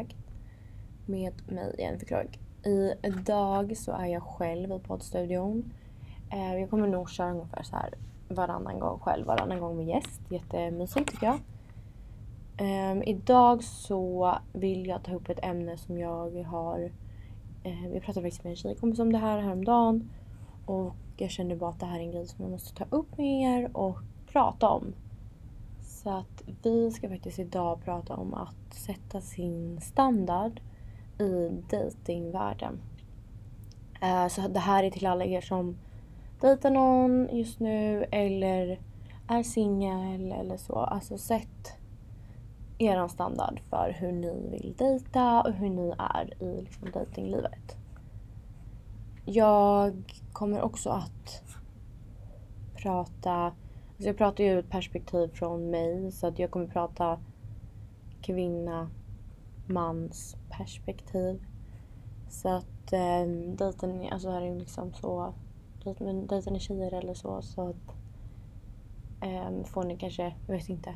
välkomna med mig Jennifer Krog. Idag så är jag själv i poddstudion. Eh, jag kommer nog köra ungefär så här varannan gång själv, varannan gång med gäst. Jättemysigt tycker jag. Ehm, Idag så vill jag ta upp ett ämne som jag har... Eh, jag pratade faktiskt med en tjejkompis om det här häromdagen. Och jag kände bara att det här är en grej som jag måste ta upp med er och prata om. Så att vi ska faktiskt idag prata om att sätta sin standard i datingvärlden. Eh, så det här är till alla er som dejtar någon just nu eller är singel eller så. Alltså sätt er standard för hur ni vill dejta och hur ni är i liksom, dejtinglivet. Jag kommer också att prata, alltså jag pratar ju ur ett perspektiv från mig så att jag kommer prata kvinna, mans perspektiv. Så att eh, dejten, alltså här är liksom så, dejten är tjejer eller så så att eh, får ni kanske, jag vet inte,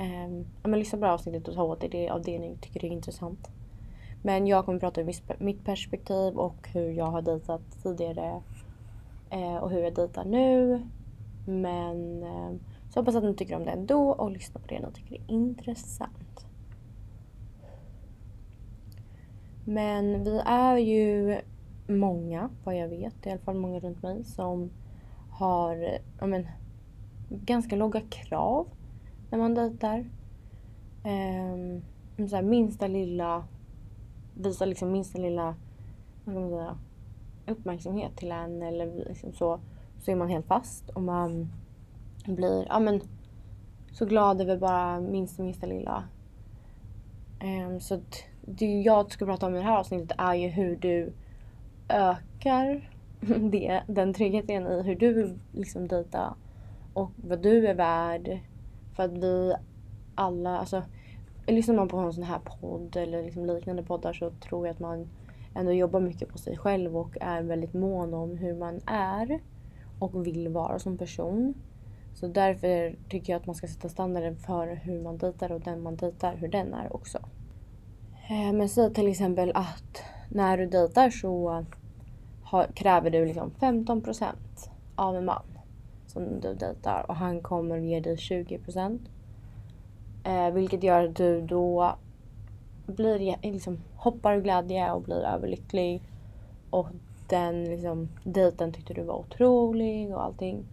Eh, men lyssna på det avsnittet och ta åt er det av det ni tycker är intressant. Men jag kommer prata ur mitt perspektiv och hur jag har dejtat tidigare eh, och hur jag dejtar nu. Men ehm, så hoppas att ni tycker om det ändå och lyssnar på det ni tycker är intressant. Men vi är ju många, vad jag vet, i alla fall många runt mig som har ja, men, ganska låga krav när man dejtar. Ehm, så här, minsta lilla, visa liksom minsta lilla, vad kan man säga, uppmärksamhet till en eller liksom så, så är man helt fast och man blir, ja men, så glad över bara minsta, minsta lilla. Um, så det jag ska prata om i det här avsnittet är ju hur du ökar det, den tryggheten i hur du vill liksom dejta och vad du är värd för att vi alla, alltså lyssnar man på en sån här podd eller liksom liknande poddar så tror jag att man ändå jobbar mycket på sig själv och är väldigt mån om hur man är och vill vara som person. Så därför tycker jag att man ska sätta standarden för hur man dejtar och den man dejtar, hur den är också. Eh, men säg till exempel att när du dejtar så har, kräver du liksom 15% av en man som du dejtar och han kommer ge dig 20%. Eh, vilket gör att du då blir, liksom, hoppar och glädje och blir överlycklig. Och den liksom, dejten tyckte du var otrolig och allting.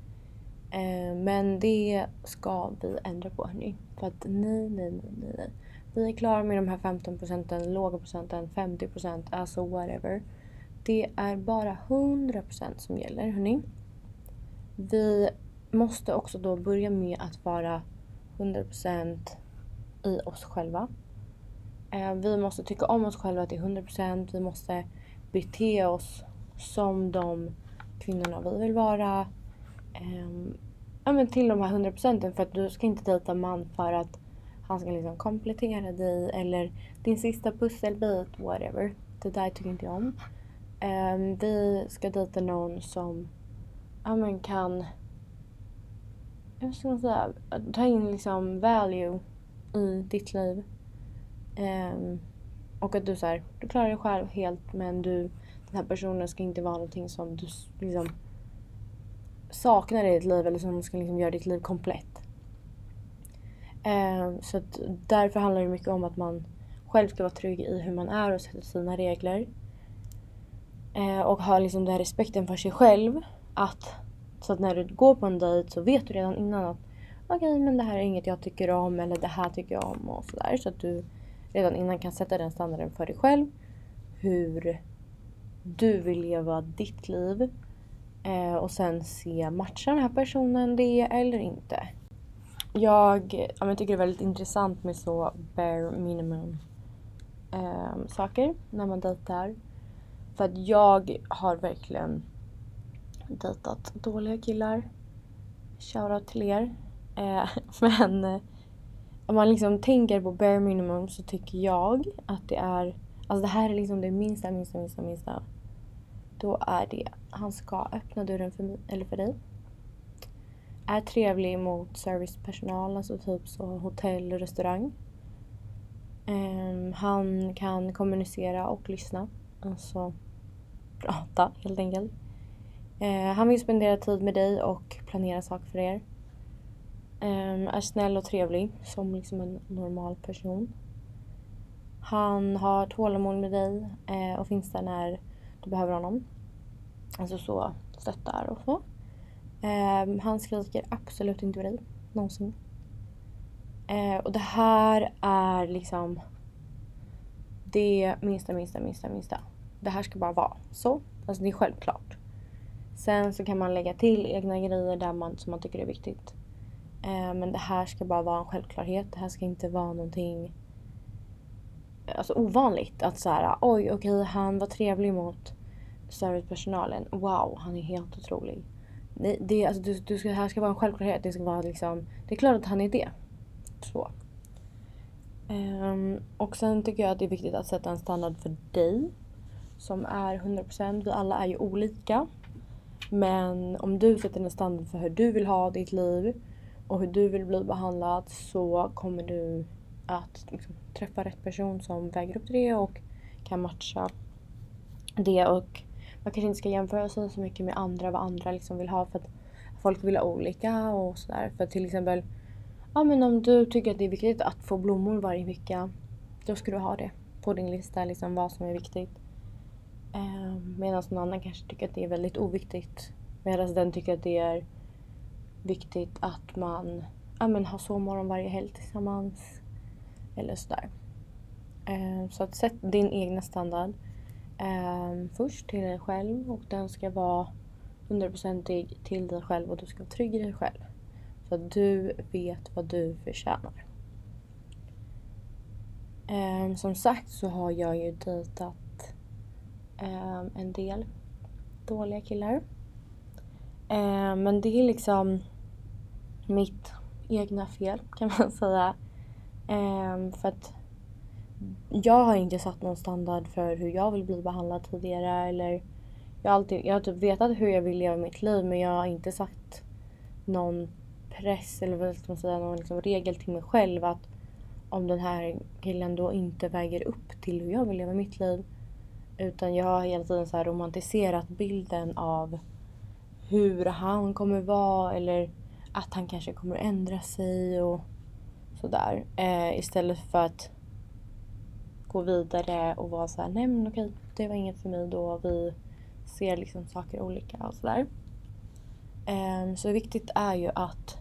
Eh, men det ska vi ändra på hörni. För att nej, nej, nej, nej. Vi är klara med de här 15 procenten, låga procenten, 50 procent, alltså whatever. Det är bara 100 procent som gäller hörni. Vi måste också då börja med att vara 100 procent i oss själva. Eh, vi måste tycka om oss själva till 100 procent. Vi måste bete oss som de kvinnorna vi vill vara. Ehm, ja, men till de här 100 procenten för att du ska inte dejta man för att han ska liksom komplettera dig eller din sista pusselbit, whatever. Det där tycker inte jag om. Ehm, vi ska dejta någon som ja, men kan jag ska man säga, ta in liksom value i ditt liv. Um, och att du så här, du klarar dig själv helt men du, den här personen ska inte vara någonting som du liksom saknar i ditt liv eller som ska liksom göra ditt liv komplett. Eh, så att därför handlar det mycket om att man själv ska vara trygg i hur man är och sätta sina regler. Eh, och ha liksom den här respekten för sig själv. Att så att när du går på en dejt så vet du redan innan att okej okay, men det här är inget jag tycker om eller det här tycker jag om och sådär. Så att du redan innan kan sätta den standarden för dig själv. Hur du vill leva ditt liv. Eh, och sen se, matchar den här personen det eller inte? Jag, jag tycker det är väldigt intressant med så bare minimum eh, saker när man dejtar. För att jag har verkligen dejtat dåliga killar. Shoutout till er. Eh, men eh, om man liksom tänker på bare minimum så tycker jag att det är, alltså det här är liksom det minsta, minsta, minsta, minsta. Då är det, han ska öppna dörren för, mig, eller för dig. är trevlig mot servicepersonal, alltså typ så hotell och restaurang. Um, han kan kommunicera och lyssna. Alltså prata helt enkelt. Uh, han vill spendera tid med dig och planera saker för er. Um, är snäll och trevlig som liksom en normal person. Han har tålamod med dig uh, och finns där när du behöver honom. Alltså så stöttar och så. Eh, han skriker absolut inte på dig. Någonsin. Eh, och det här är liksom det minsta, minsta, minsta, minsta. Det här ska bara vara så. Alltså det är självklart. Sen så kan man lägga till egna grejer där man, som man tycker är viktigt. Eh, men det här ska bara vara en självklarhet. Det här ska inte vara någonting alltså ovanligt. Att så här, oj okej okay, han var trevlig mot servicepersonalen. Wow, han är helt otrolig. Det, det, alltså, du, du ska, det här ska vara en självklarhet. Det ska vara liksom, det är klart att han är det. Så. Um, och sen tycker jag att det är viktigt att sätta en standard för dig. Som är 100%. Vi alla är ju olika. Men om du sätter en standard för hur du vill ha ditt liv och hur du vill bli behandlad så kommer du att liksom, träffa rätt person som väger upp till det och kan matcha det. Och man kanske inte ska jämföra sig så mycket med andra, vad andra liksom vill ha för att folk vill ha olika och sådär. För till exempel, ja men om du tycker att det är viktigt att få blommor varje vecka, då ska du ha det på din lista, liksom vad som är viktigt. Eh, Medan någon annan kanske tycker att det är väldigt oviktigt. Medan den tycker att det är viktigt att man ja, men, har sovmorgon varje helg tillsammans. Eller sådär. Eh, så att sätt din egna standard eh, först till dig själv och den ska vara hundraprocentig till dig själv och du ska vara trygg i dig själv. Så att du vet vad du förtjänar. Eh, som sagt så har jag ju dejtat eh, en del dåliga killar. Eh, men det är liksom mitt egna fel kan man säga. Ehm, för att jag har inte satt någon standard för hur jag vill bli behandlad tidigare. Eller jag, har alltid, jag har typ vetat hur jag vill leva mitt liv men jag har inte satt någon press eller vad ska man säga, någon liksom regel till mig själv att om den här killen då inte väger upp till hur jag vill leva mitt liv. Utan jag har hela tiden så romantiserat bilden av hur han kommer vara eller att han kanske kommer ändra sig och sådär. Eh, istället för att gå vidare och vara så här, nej men okej, det var inget för mig då. Vi ser liksom saker olika och sådär. Um, så viktigt är ju att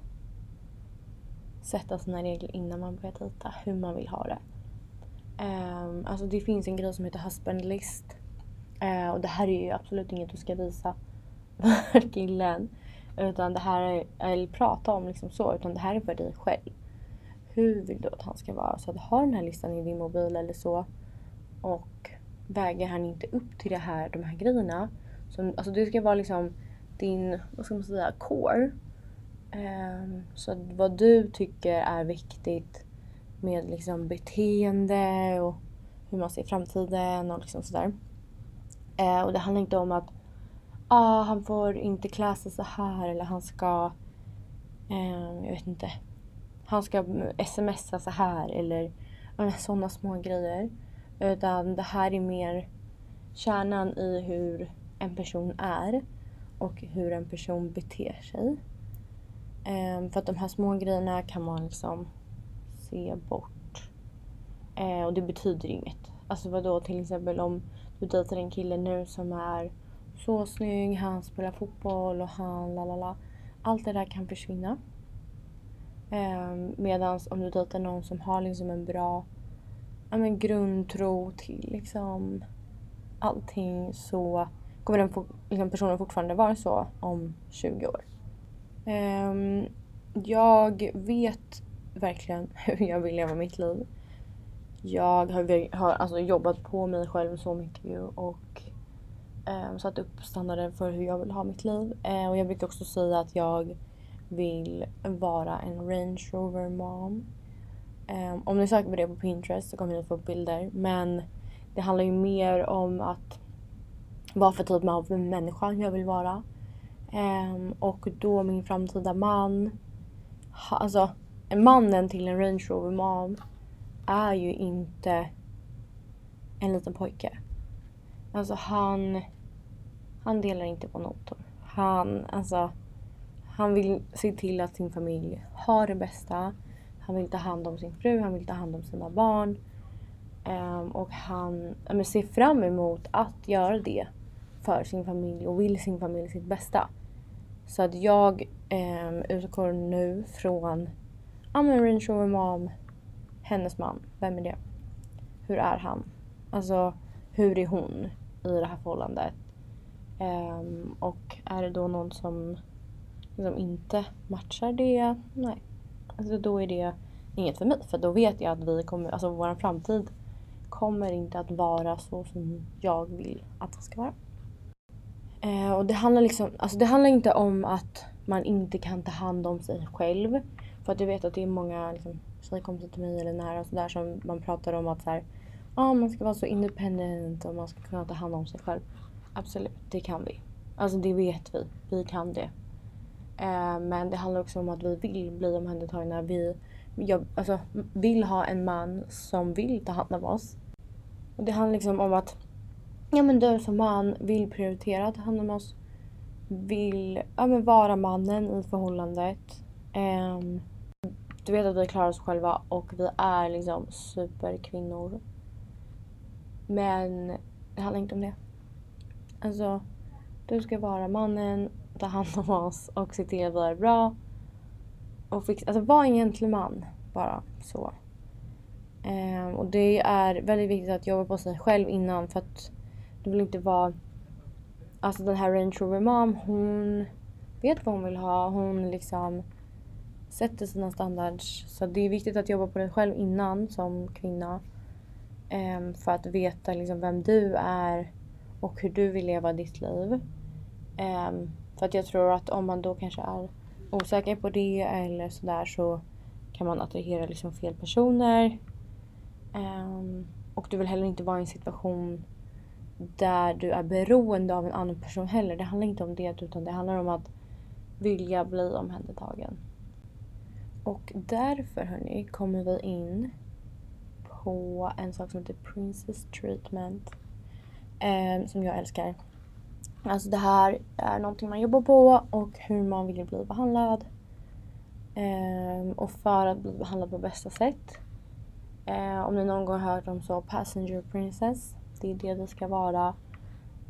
sätta sina regler innan man börjar dejta, hur man vill ha det. Um, alltså det finns en grej som heter husband list. Uh, och det här är ju absolut inget du ska visa för killen. Utan det här är, eller prata om liksom så, utan det här är för dig själv hur vill du att han ska vara? Så att ha den här listan i din mobil eller så. Och väger han inte upp till det här, de här grejerna. Så, alltså det ska vara liksom din, vad ska man säga, core. Um, så att vad du tycker är viktigt med liksom beteende och hur man ser framtiden och liksom sådär. Uh, och det handlar inte om att ah, han får inte klä sig så här eller han ska, um, jag vet inte, han ska smsa så här eller sådana små grejer. Utan det här är mer kärnan i hur en person är och hur en person beter sig. Um, för att de här små grejerna kan man liksom se bort. Uh, och det betyder inget. Alltså vadå till exempel om du dejtar en kille nu som är så snygg, han spelar fotboll och han la la la. Allt det där kan försvinna. Ehm, um, Medan om du dejtar någon som har liksom en bra ja, men grundtro till liksom allting så kommer den liksom personen fortfarande vara så om 20 år. Um, jag vet verkligen hur jag vill leva mitt liv. Jag har, har alltså jobbat på mig själv så mycket och um, satt upp standarden för hur jag vill ha mitt liv. Uh, och jag brukar också säga att jag vill vara en Range Rover mom. Um, om ni söker på det på Pinterest så kommer ni att få bilder. Men det handlar ju mer om att vad för typ av människa jag vill vara. Um, och då min framtida man, ha, alltså mannen till en Range Rover mom är ju inte en liten pojke. Alltså han, han delar inte på notor. Han, alltså, han vill se till att sin familj har det bästa. Han vill ta hand om sin fru, han vill ta hand om sina barn. Um, och han men, ser fram emot att göra det för sin familj och vill sin familj sitt bästa. Så att jag um, utgår nu från ja men Range Rover Mom, hennes man, vem är det? Hur är han? Alltså hur är hon i det här förhållandet? Um, och är det då någon som liksom inte matchar det? Nej. Alltså då är det inget för mig. För då vet jag att vi kommer, alltså vår framtid kommer inte att vara så som jag vill att den ska vara. Eh, och det handlar liksom, alltså det handlar inte om att man inte kan ta hand om sig själv. För att jag vet att det är många liksom, tjejkompisar till mig eller nära och sådär som man pratar om att så här, ah, man ska vara så independent och man ska kunna ta hand om sig själv. Absolut, det kan vi. Alltså det vet vi. Vi kan det. Eh, men det handlar också om att vi vill bli omhändertagna. Vi jag, alltså, vill ha en man som vill ta hand om oss. Och det handlar liksom om att ja, men du som man vill prioritera att ta hand om oss. Vill ja, men vara mannen i förhållandet. Um, du vet att vi klarar oss själva och vi är liksom superkvinnor. Men det handlar inte om det. Alltså, du ska vara mannen, ta hand om oss och se till att vi har det bra. Och fixa, alltså var en gentleman bara så. Um, och det är väldigt viktigt att jobba på sig själv innan för att du vill inte vara... Alltså den här Range Rover Mom, hon vet vad hon vill ha. Hon liksom sätter sina standards. Så det är viktigt att jobba på dig själv innan som kvinna. Um, för att veta liksom vem du är och hur du vill leva ditt liv. Um, för att jag tror att om man då kanske är osäker på det eller sådär så kan man attrahera liksom fel personer. Um, och du vill heller inte vara i en situation där du är beroende av en annan person heller. Det handlar inte om det utan det handlar om att vilja bli omhändertagen. Och därför hörni kommer vi in på en sak som heter Princess Treatment. Eh, som jag älskar. Alltså det här är någonting man jobbar på och hur man vill bli behandlad. Eh, och för att bli behandlad på bästa sätt. Eh, om ni någon gång har hört om så Passenger Princess. Det är det vi ska vara.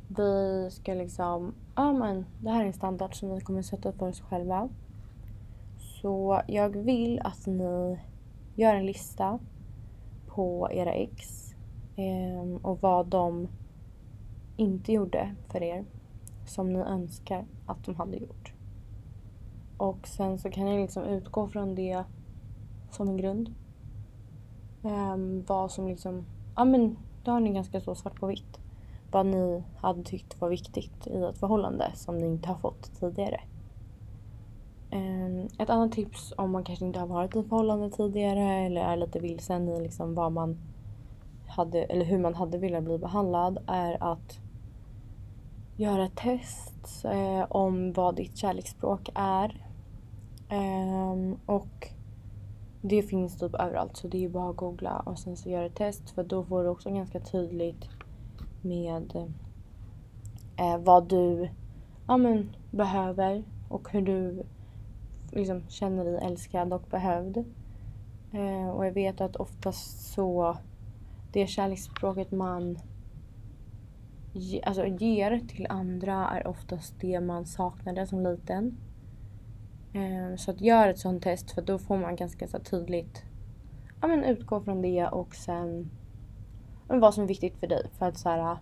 Vi ska liksom, ja men det här är en standard som vi kommer sätta för oss själva. Så jag vill att ni gör en lista på era ex eh, och vad de inte gjorde för er som ni önskar att de hade gjort. Och sen så kan ni liksom utgå från det som en grund. Um, vad som liksom, ja men då har ni ganska så svart på vitt. Vad ni hade tyckt var viktigt i ett förhållande som ni inte har fått tidigare. Um, ett annat tips om man kanske inte har varit i ett förhållande tidigare eller är lite vilsen i liksom vad man hade, eller hur man hade velat bli behandlad är att göra ett test eh, om vad ditt kärleksspråk är. Um, och det finns typ överallt så det är bara att googla och sen så göra ett test för då får du också ganska tydligt med eh, vad du ja, men, behöver och hur du liksom, känner dig älskad och behövd. Eh, och jag vet att oftast så det kärleksspråket man ge, alltså, ger till andra är oftast det man saknade som liten. Eh, så att gör ett sånt test för då får man ganska så tydligt ja, men utgå från det och sen men vad som är viktigt för dig. För att så här,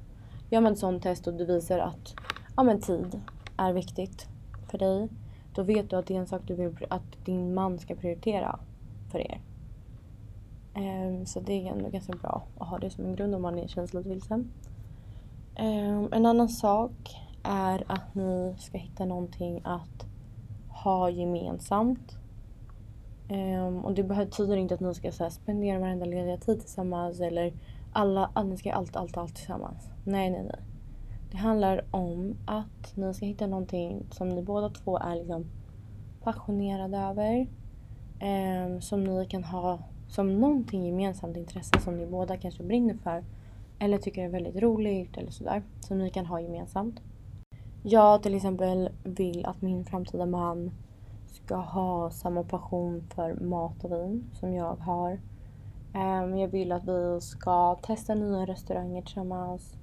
gör man ett sånt test och du visar att ja, men tid är viktigt för dig. Då vet du att det är en sak du vill att din man ska prioritera för er. Um, så det är ändå ganska bra att ha det som en grund om man är lite vilsen. Um, en annan sak är att ni ska hitta någonting att ha gemensamt. Um, och det betyder inte att ni ska så här, spendera varenda lediga tid tillsammans eller alla, att ni ska allt, allt, allt tillsammans. Nej, nej, nej. Det handlar om att ni ska hitta någonting som ni båda två är liksom passionerade över. Um, som ni kan ha som någonting gemensamt intresse som ni båda kanske brinner för. Eller tycker är väldigt roligt eller sådär. Som ni kan ha gemensamt. Jag till exempel vill att min framtida man ska ha samma passion för mat och vin som jag har. Ehm, jag vill att vi ska testa nya restauranger tillsammans.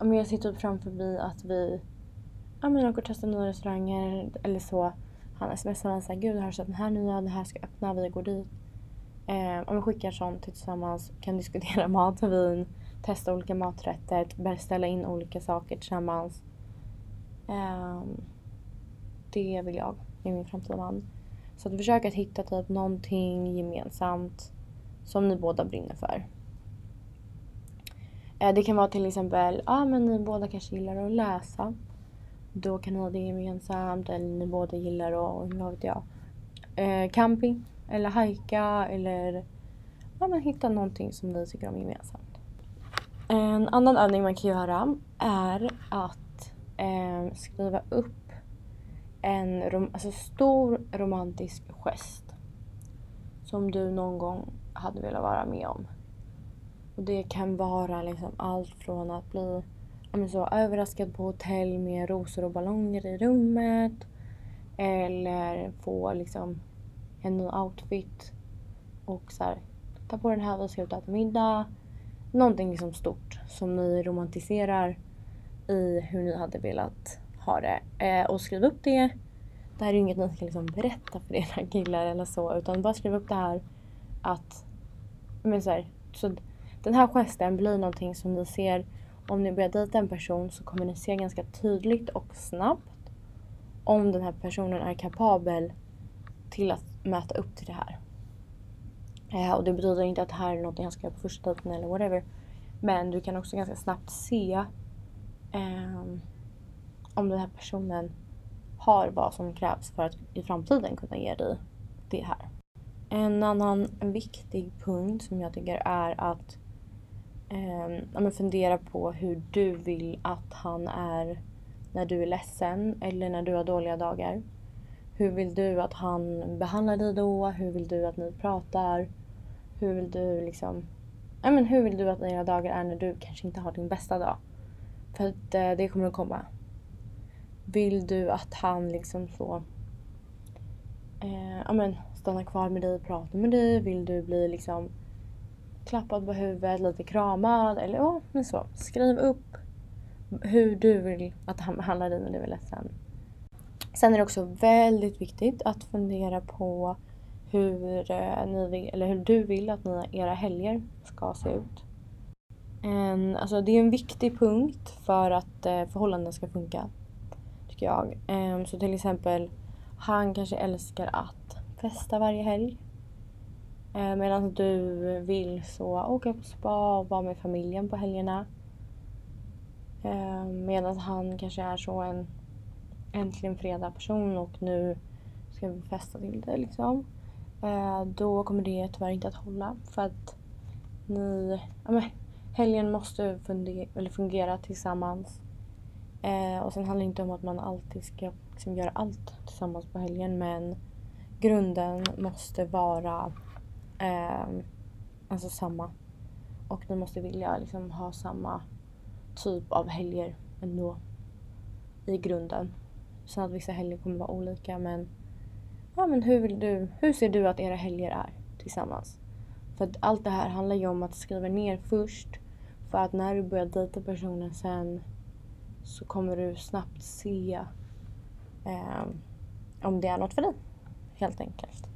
Um, jag ser typ framför mig att vi ja, men åker och testar nya restauranger eller så. Han smsar mig såhär, gud jag har sett den här nya, den här ska öppna, vi går dit. Eh, om vi skickar sånt tillsammans, kan diskutera mat och vin, testa olika maträtter, beställa in olika saker tillsammans. Eh, det vill jag med min framtida man. Så att försöka att hitta typ någonting gemensamt som ni båda brinner för. Eh, det kan vara till exempel, ja ah, men ni båda kanske gillar att läsa. Då kan ni ha det gemensamt eller ni båda gillar att, vad vet jag, eh, camping eller hajka eller ja, men hitta någonting som ni tycker om gemensamt. En annan övning man kan göra är att eh, skriva upp en rom alltså stor romantisk gest som du någon gång hade velat vara med om. Och Det kan vara liksom allt från att bli så, överraskad på hotell med rosor och ballonger i rummet eller få liksom en ny outfit och så här, ta på den här, vi ska ut och äta middag någonting liksom stort som ni romantiserar i hur ni hade velat ha det. Eh, och skriv upp det. Det här är ju inget ni ska liksom berätta för era killar eller så utan bara skriv upp det här att men så, här, så den här gesten blir någonting som ni ser om ni börjar dejta en person så kommer ni se ganska tydligt och snabbt om den här personen är kapabel till att möta upp till det här. Eh, och det betyder inte att det här är något jag ska göra på första dejten eller whatever. Men du kan också ganska snabbt se eh, om den här personen har vad som krävs för att i framtiden kunna ge dig det här. En annan viktig punkt som jag tycker är att eh, fundera på hur du vill att han är när du är ledsen eller när du har dåliga dagar. Hur vill du att han behandlar dig då? Hur vill du att ni pratar? Hur vill du liksom... Ja, men hur vill du att dina dagar är när du kanske inte har din bästa dag? För att eh, det kommer att komma. Vill du att han liksom så... Eh, ja men stannar kvar med dig och pratar med dig? Vill du bli liksom klappad på huvudet, lite kramad eller ja, men så. Skriv upp hur du vill att han behandlar dig när du är ledsen. Sen är det också väldigt viktigt att fundera på hur, eh, ni eller hur du vill att ni, era helger ska se ut. En, alltså det är en viktig punkt för att eh, förhållanden ska funka. Tycker jag. Um, så till exempel, han kanske älskar att festa varje helg. Eh, medan du vill så åka på spa och vara med familjen på helgerna. Medan han kanske är så en äntligen fredag person och nu ska vi festa till det liksom. Eh, då kommer det tyvärr inte att hålla för att ni, ja men, helgen måste fungera, eller fungera tillsammans. Eh, och sen handlar det inte om att man alltid ska liksom göra allt tillsammans på helgen men grunden måste vara eh, alltså samma. Och ni måste vilja liksom ha samma typ av helger ändå i grunden. Sen att vissa helger kommer vara olika men ja, men hur, vill du, hur ser du att era helger är tillsammans? För att allt det här handlar ju om att skriva ner först. För att när du börjar dejta personen sen så kommer du snabbt se eh, om det är något för dig. Helt enkelt.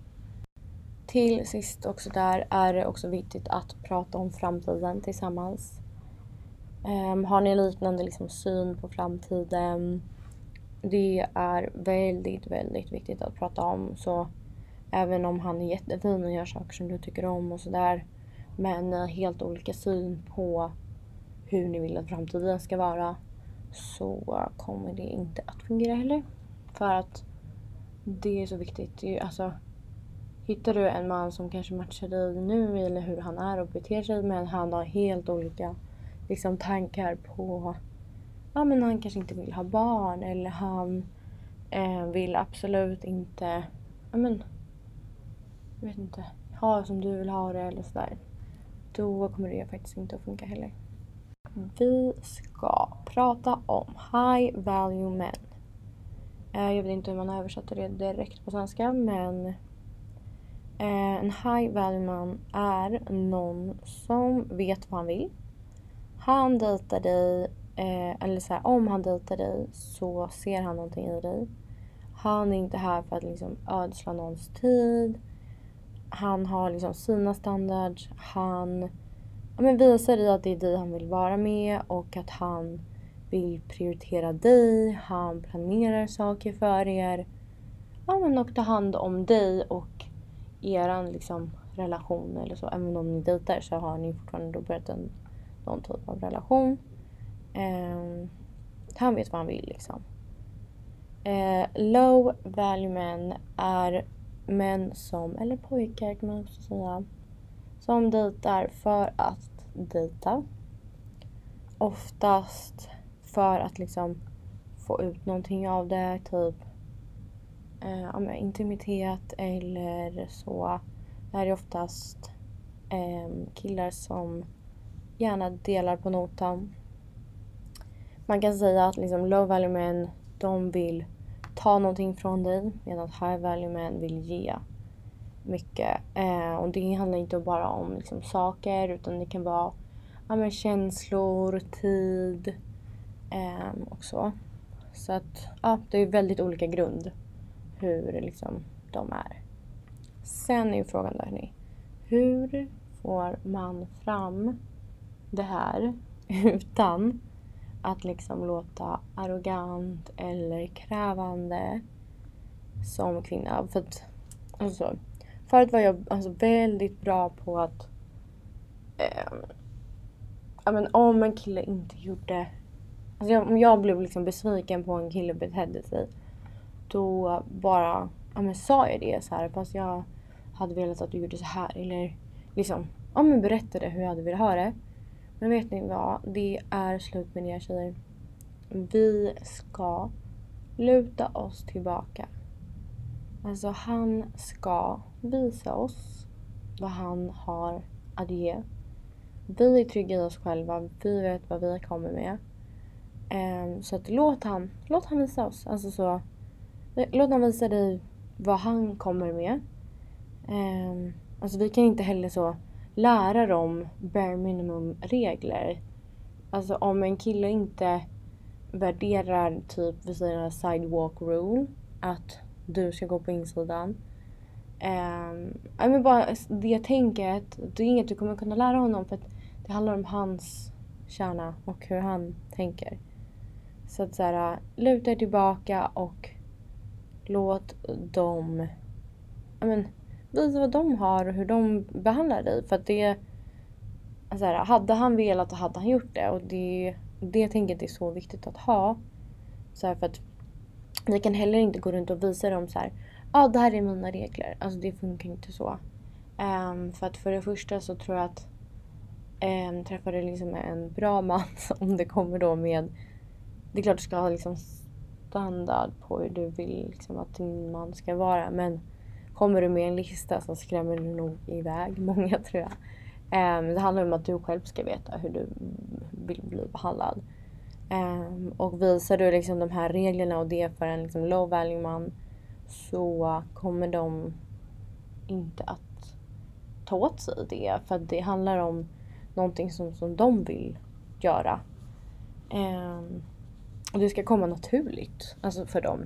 Till sist också där är det också viktigt att prata om framtiden tillsammans. Um, har ni liknande liksom, syn på framtiden? Det är väldigt, väldigt viktigt att prata om. Så även om han är jättefin och gör saker som du tycker om och sådär. Men helt olika syn på hur ni vill att framtiden ska vara. Så kommer det inte att fungera heller. För att det är så viktigt. Alltså, hittar du en man som kanske matchar dig nu eller hur han är och beter sig men han har helt olika liksom tankar på ja men han kanske inte vill ha barn eller han eh, vill absolut inte, ja men, jag vet inte, ha som du vill ha det eller sådär. Då kommer det faktiskt inte att funka heller. Vi ska prata om high value men. Eh, jag vet inte hur man översätter det direkt på svenska men eh, en high value man är någon som vet vad han vill. Han dejtar dig, eh, eller så här, om han dejtar dig så ser han någonting i dig. Han är inte här för att liksom ödsla någons tid. Han har liksom sina standards. Han ja, men visar dig att det är dig han vill vara med och att han vill prioritera dig. Han planerar saker för er. Ja, men och ta hand om dig och eran liksom relation eller så. Även om ni dejtar så har ni fortfarande då börjat en, någon typ av relation. Eh, han vet vad han vill liksom. Eh, low value män är män som, eller pojkar kan man också säga, som dejtar för att dejta. Oftast för att liksom få ut någonting av det, typ eh, intimitet eller så. Det här är oftast eh, killar som gärna delar på notan. Man kan säga att liksom low value män de vill ta någonting från dig medan high value män vill ge mycket. Eh, och det handlar inte bara om liksom, saker utan det kan vara ja, men känslor, tid eh, och så. Så att ja, det är väldigt olika grund hur liksom, de är. Sen är ju frågan då hörni. Hur får man fram det här utan att liksom låta arrogant eller krävande som kvinna. För att, alltså, förut var jag alltså, väldigt bra på att eh, ja, men, om en kille inte gjorde... Alltså, jag, om jag blev liksom besviken på en kille betedde sig då bara ja, men, sa jag det så här fast jag hade velat att du gjorde så här eller liksom ja, men berättade hur jag hade velat ha det. Men vet ni vad? Det är slut med det tjejer. Vi ska luta oss tillbaka. Alltså han ska visa oss vad han har att ge. Vi är trygga i oss själva. Vi vet vad vi kommer med. Ehm, så att låt han, låt han visa oss. Alltså så, låt han visa dig vad han kommer med. Ehm, alltså vi kan inte heller så lära dem bare minimum regler. Alltså om en kille inte värderar typ, vi säger sidewalk rule, att du ska gå på insidan. Um, men bara det tänket, det är inget du kommer kunna lära honom för att det handlar om hans kärna och hur han tänker. Så att såhär, luta er tillbaka och låt dem, I men, visa vad de har och hur de behandlar dig. För att det... Så här, hade han velat så hade han gjort det. Och det, det tänket är så viktigt att ha. Så här, för att vi kan heller inte gå runt och visa dem så här. Ja, ah, det här är mina regler. Alltså det funkar inte så. Um, för att för det första så tror jag att um, träffar du liksom en bra man om det kommer då med... Det är klart du ska ha liksom standard på hur du vill liksom att din man ska vara. Men Kommer du med en lista så skrämmer du nog iväg många tror jag. Um, det handlar om att du själv ska veta hur du vill bli behandlad. Um, och visar du liksom de här reglerna och det för en liksom low value man så kommer de inte att ta åt sig det. För det handlar om någonting som, som de vill göra. Um, och det ska komma naturligt alltså för dem.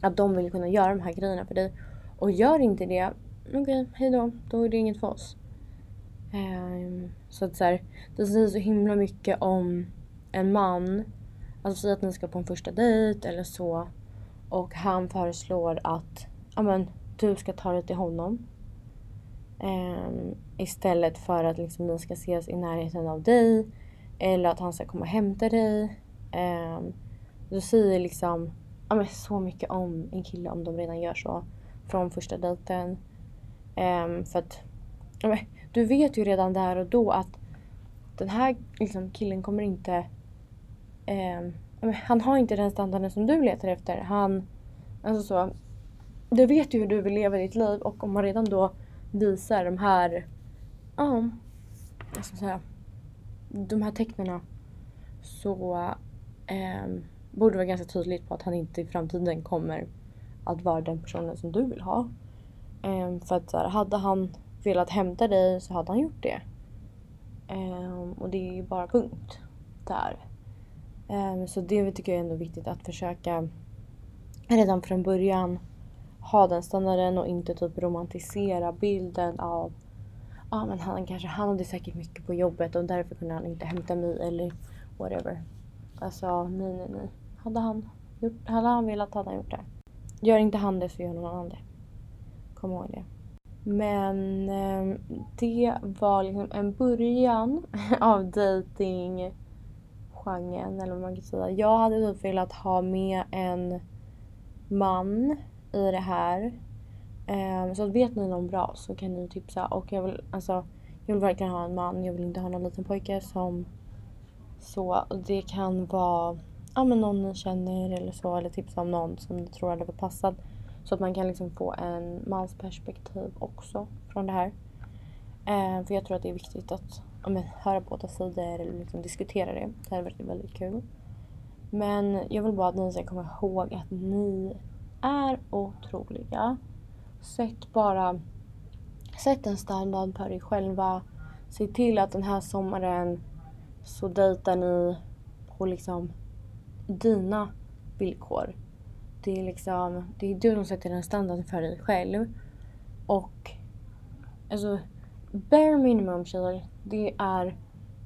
Att de vill kunna göra de här grejerna för dig. Och gör inte det, okej, okay, hejdå. Då är det inget för oss. Um, så att så här, det säger så himla mycket om en man. Alltså säg att ni ska på en första dejt eller så. Och han föreslår att amen, du ska ta dig till honom. Um, istället för att liksom, ni ska ses i närheten av dig. Eller att han ska komma och hämta dig. Um, det säger liksom amen, så mycket om en kille om de redan gör så från första dejten. Um, för att du vet ju redan där och då att den här liksom, killen kommer inte... Eh, han har inte den standarden som du letar efter. Han... Alltså så. Du vet ju hur du vill leva ditt liv och om man redan då visar de här... Ja, vad ska man säga? De här tecknen så um, borde det vara ganska tydligt på att han inte i framtiden kommer att vara den personen som du vill ha. Um, för att så här, hade han velat hämta dig så hade han gjort det. Um, och det är ju bara punkt där. Um, så det tycker jag är ändå viktigt att försöka redan från början ha den standarden och inte typ romantisera bilden av ja ah, men han kanske han hade säkert mycket på jobbet och därför kunde han inte hämta mig eller whatever. Alltså nej nej nej. Hade han, gjort, hade han velat hade han gjort det. Gör inte han det så gör någon annan det. Kom ihåg det. Men ehm, det var liksom en början av dating genren eller vad man kan säga. Jag hade typ velat ha med en man i det här. Ehm, så vet ni någon bra så kan ni tipsa. Och jag vill, alltså, jag vill verkligen ha en man. Jag vill inte ha någon liten pojke som så. Det kan vara ja, men någon ni känner eller så. Eller tipsa om någon som ni tror hade varit passad. Så att man kan liksom få en mans perspektiv också från det här. Eh, för jag tror att det är viktigt att ja, men, höra båda sidor eller liksom diskutera det. Det hade varit väldigt kul. Men jag vill bara att ni ska komma ihåg att ni är otroliga. Sätt bara Sätt en standard för er själva. Se till att den här sommaren så dejtar ni på liksom dina villkor. Det är liksom, det är du som sätter den standarden för dig själv. Och alltså, bare minimum tjejer, det är,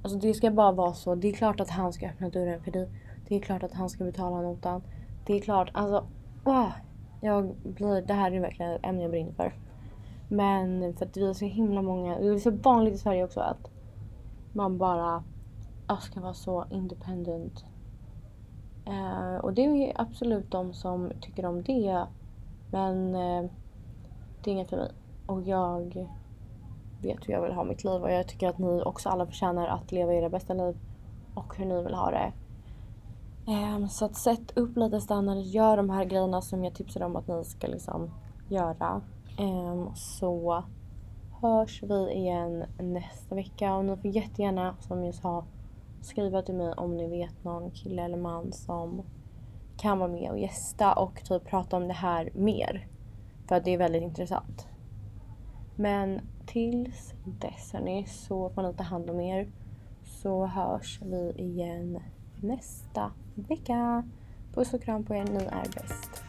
alltså det ska bara vara så. Det är klart att han ska öppna dörren för dig. Det är klart att han ska betala notan. Det är klart, alltså, wow, jag blir, det här är verkligen ett ämne jag brinner för. Men för att vi är så himla många, det är så vanligt i Sverige också att man bara ah, ska vara så independent Eh, och det är absolut de som tycker om det. Men eh, det är inget för mig. Och jag vet hur jag vill ha mitt liv och jag tycker att ni också alla förtjänar att leva era bästa liv och hur ni vill ha det. Eh, så att sätt upp lite standarder. gör de här grejerna som jag tipsade om att ni ska liksom göra. Ehm, så hörs vi igen nästa vecka och ni får jättegärna som jag sa skriva till mig om ni vet någon kille eller man som kan vara med och gästa och typ prata om det här mer. För att det är väldigt intressant. Men tills dess hörni så får ni ta hand om er. Så hörs vi igen nästa vecka. Puss och kram på er, ni är bäst.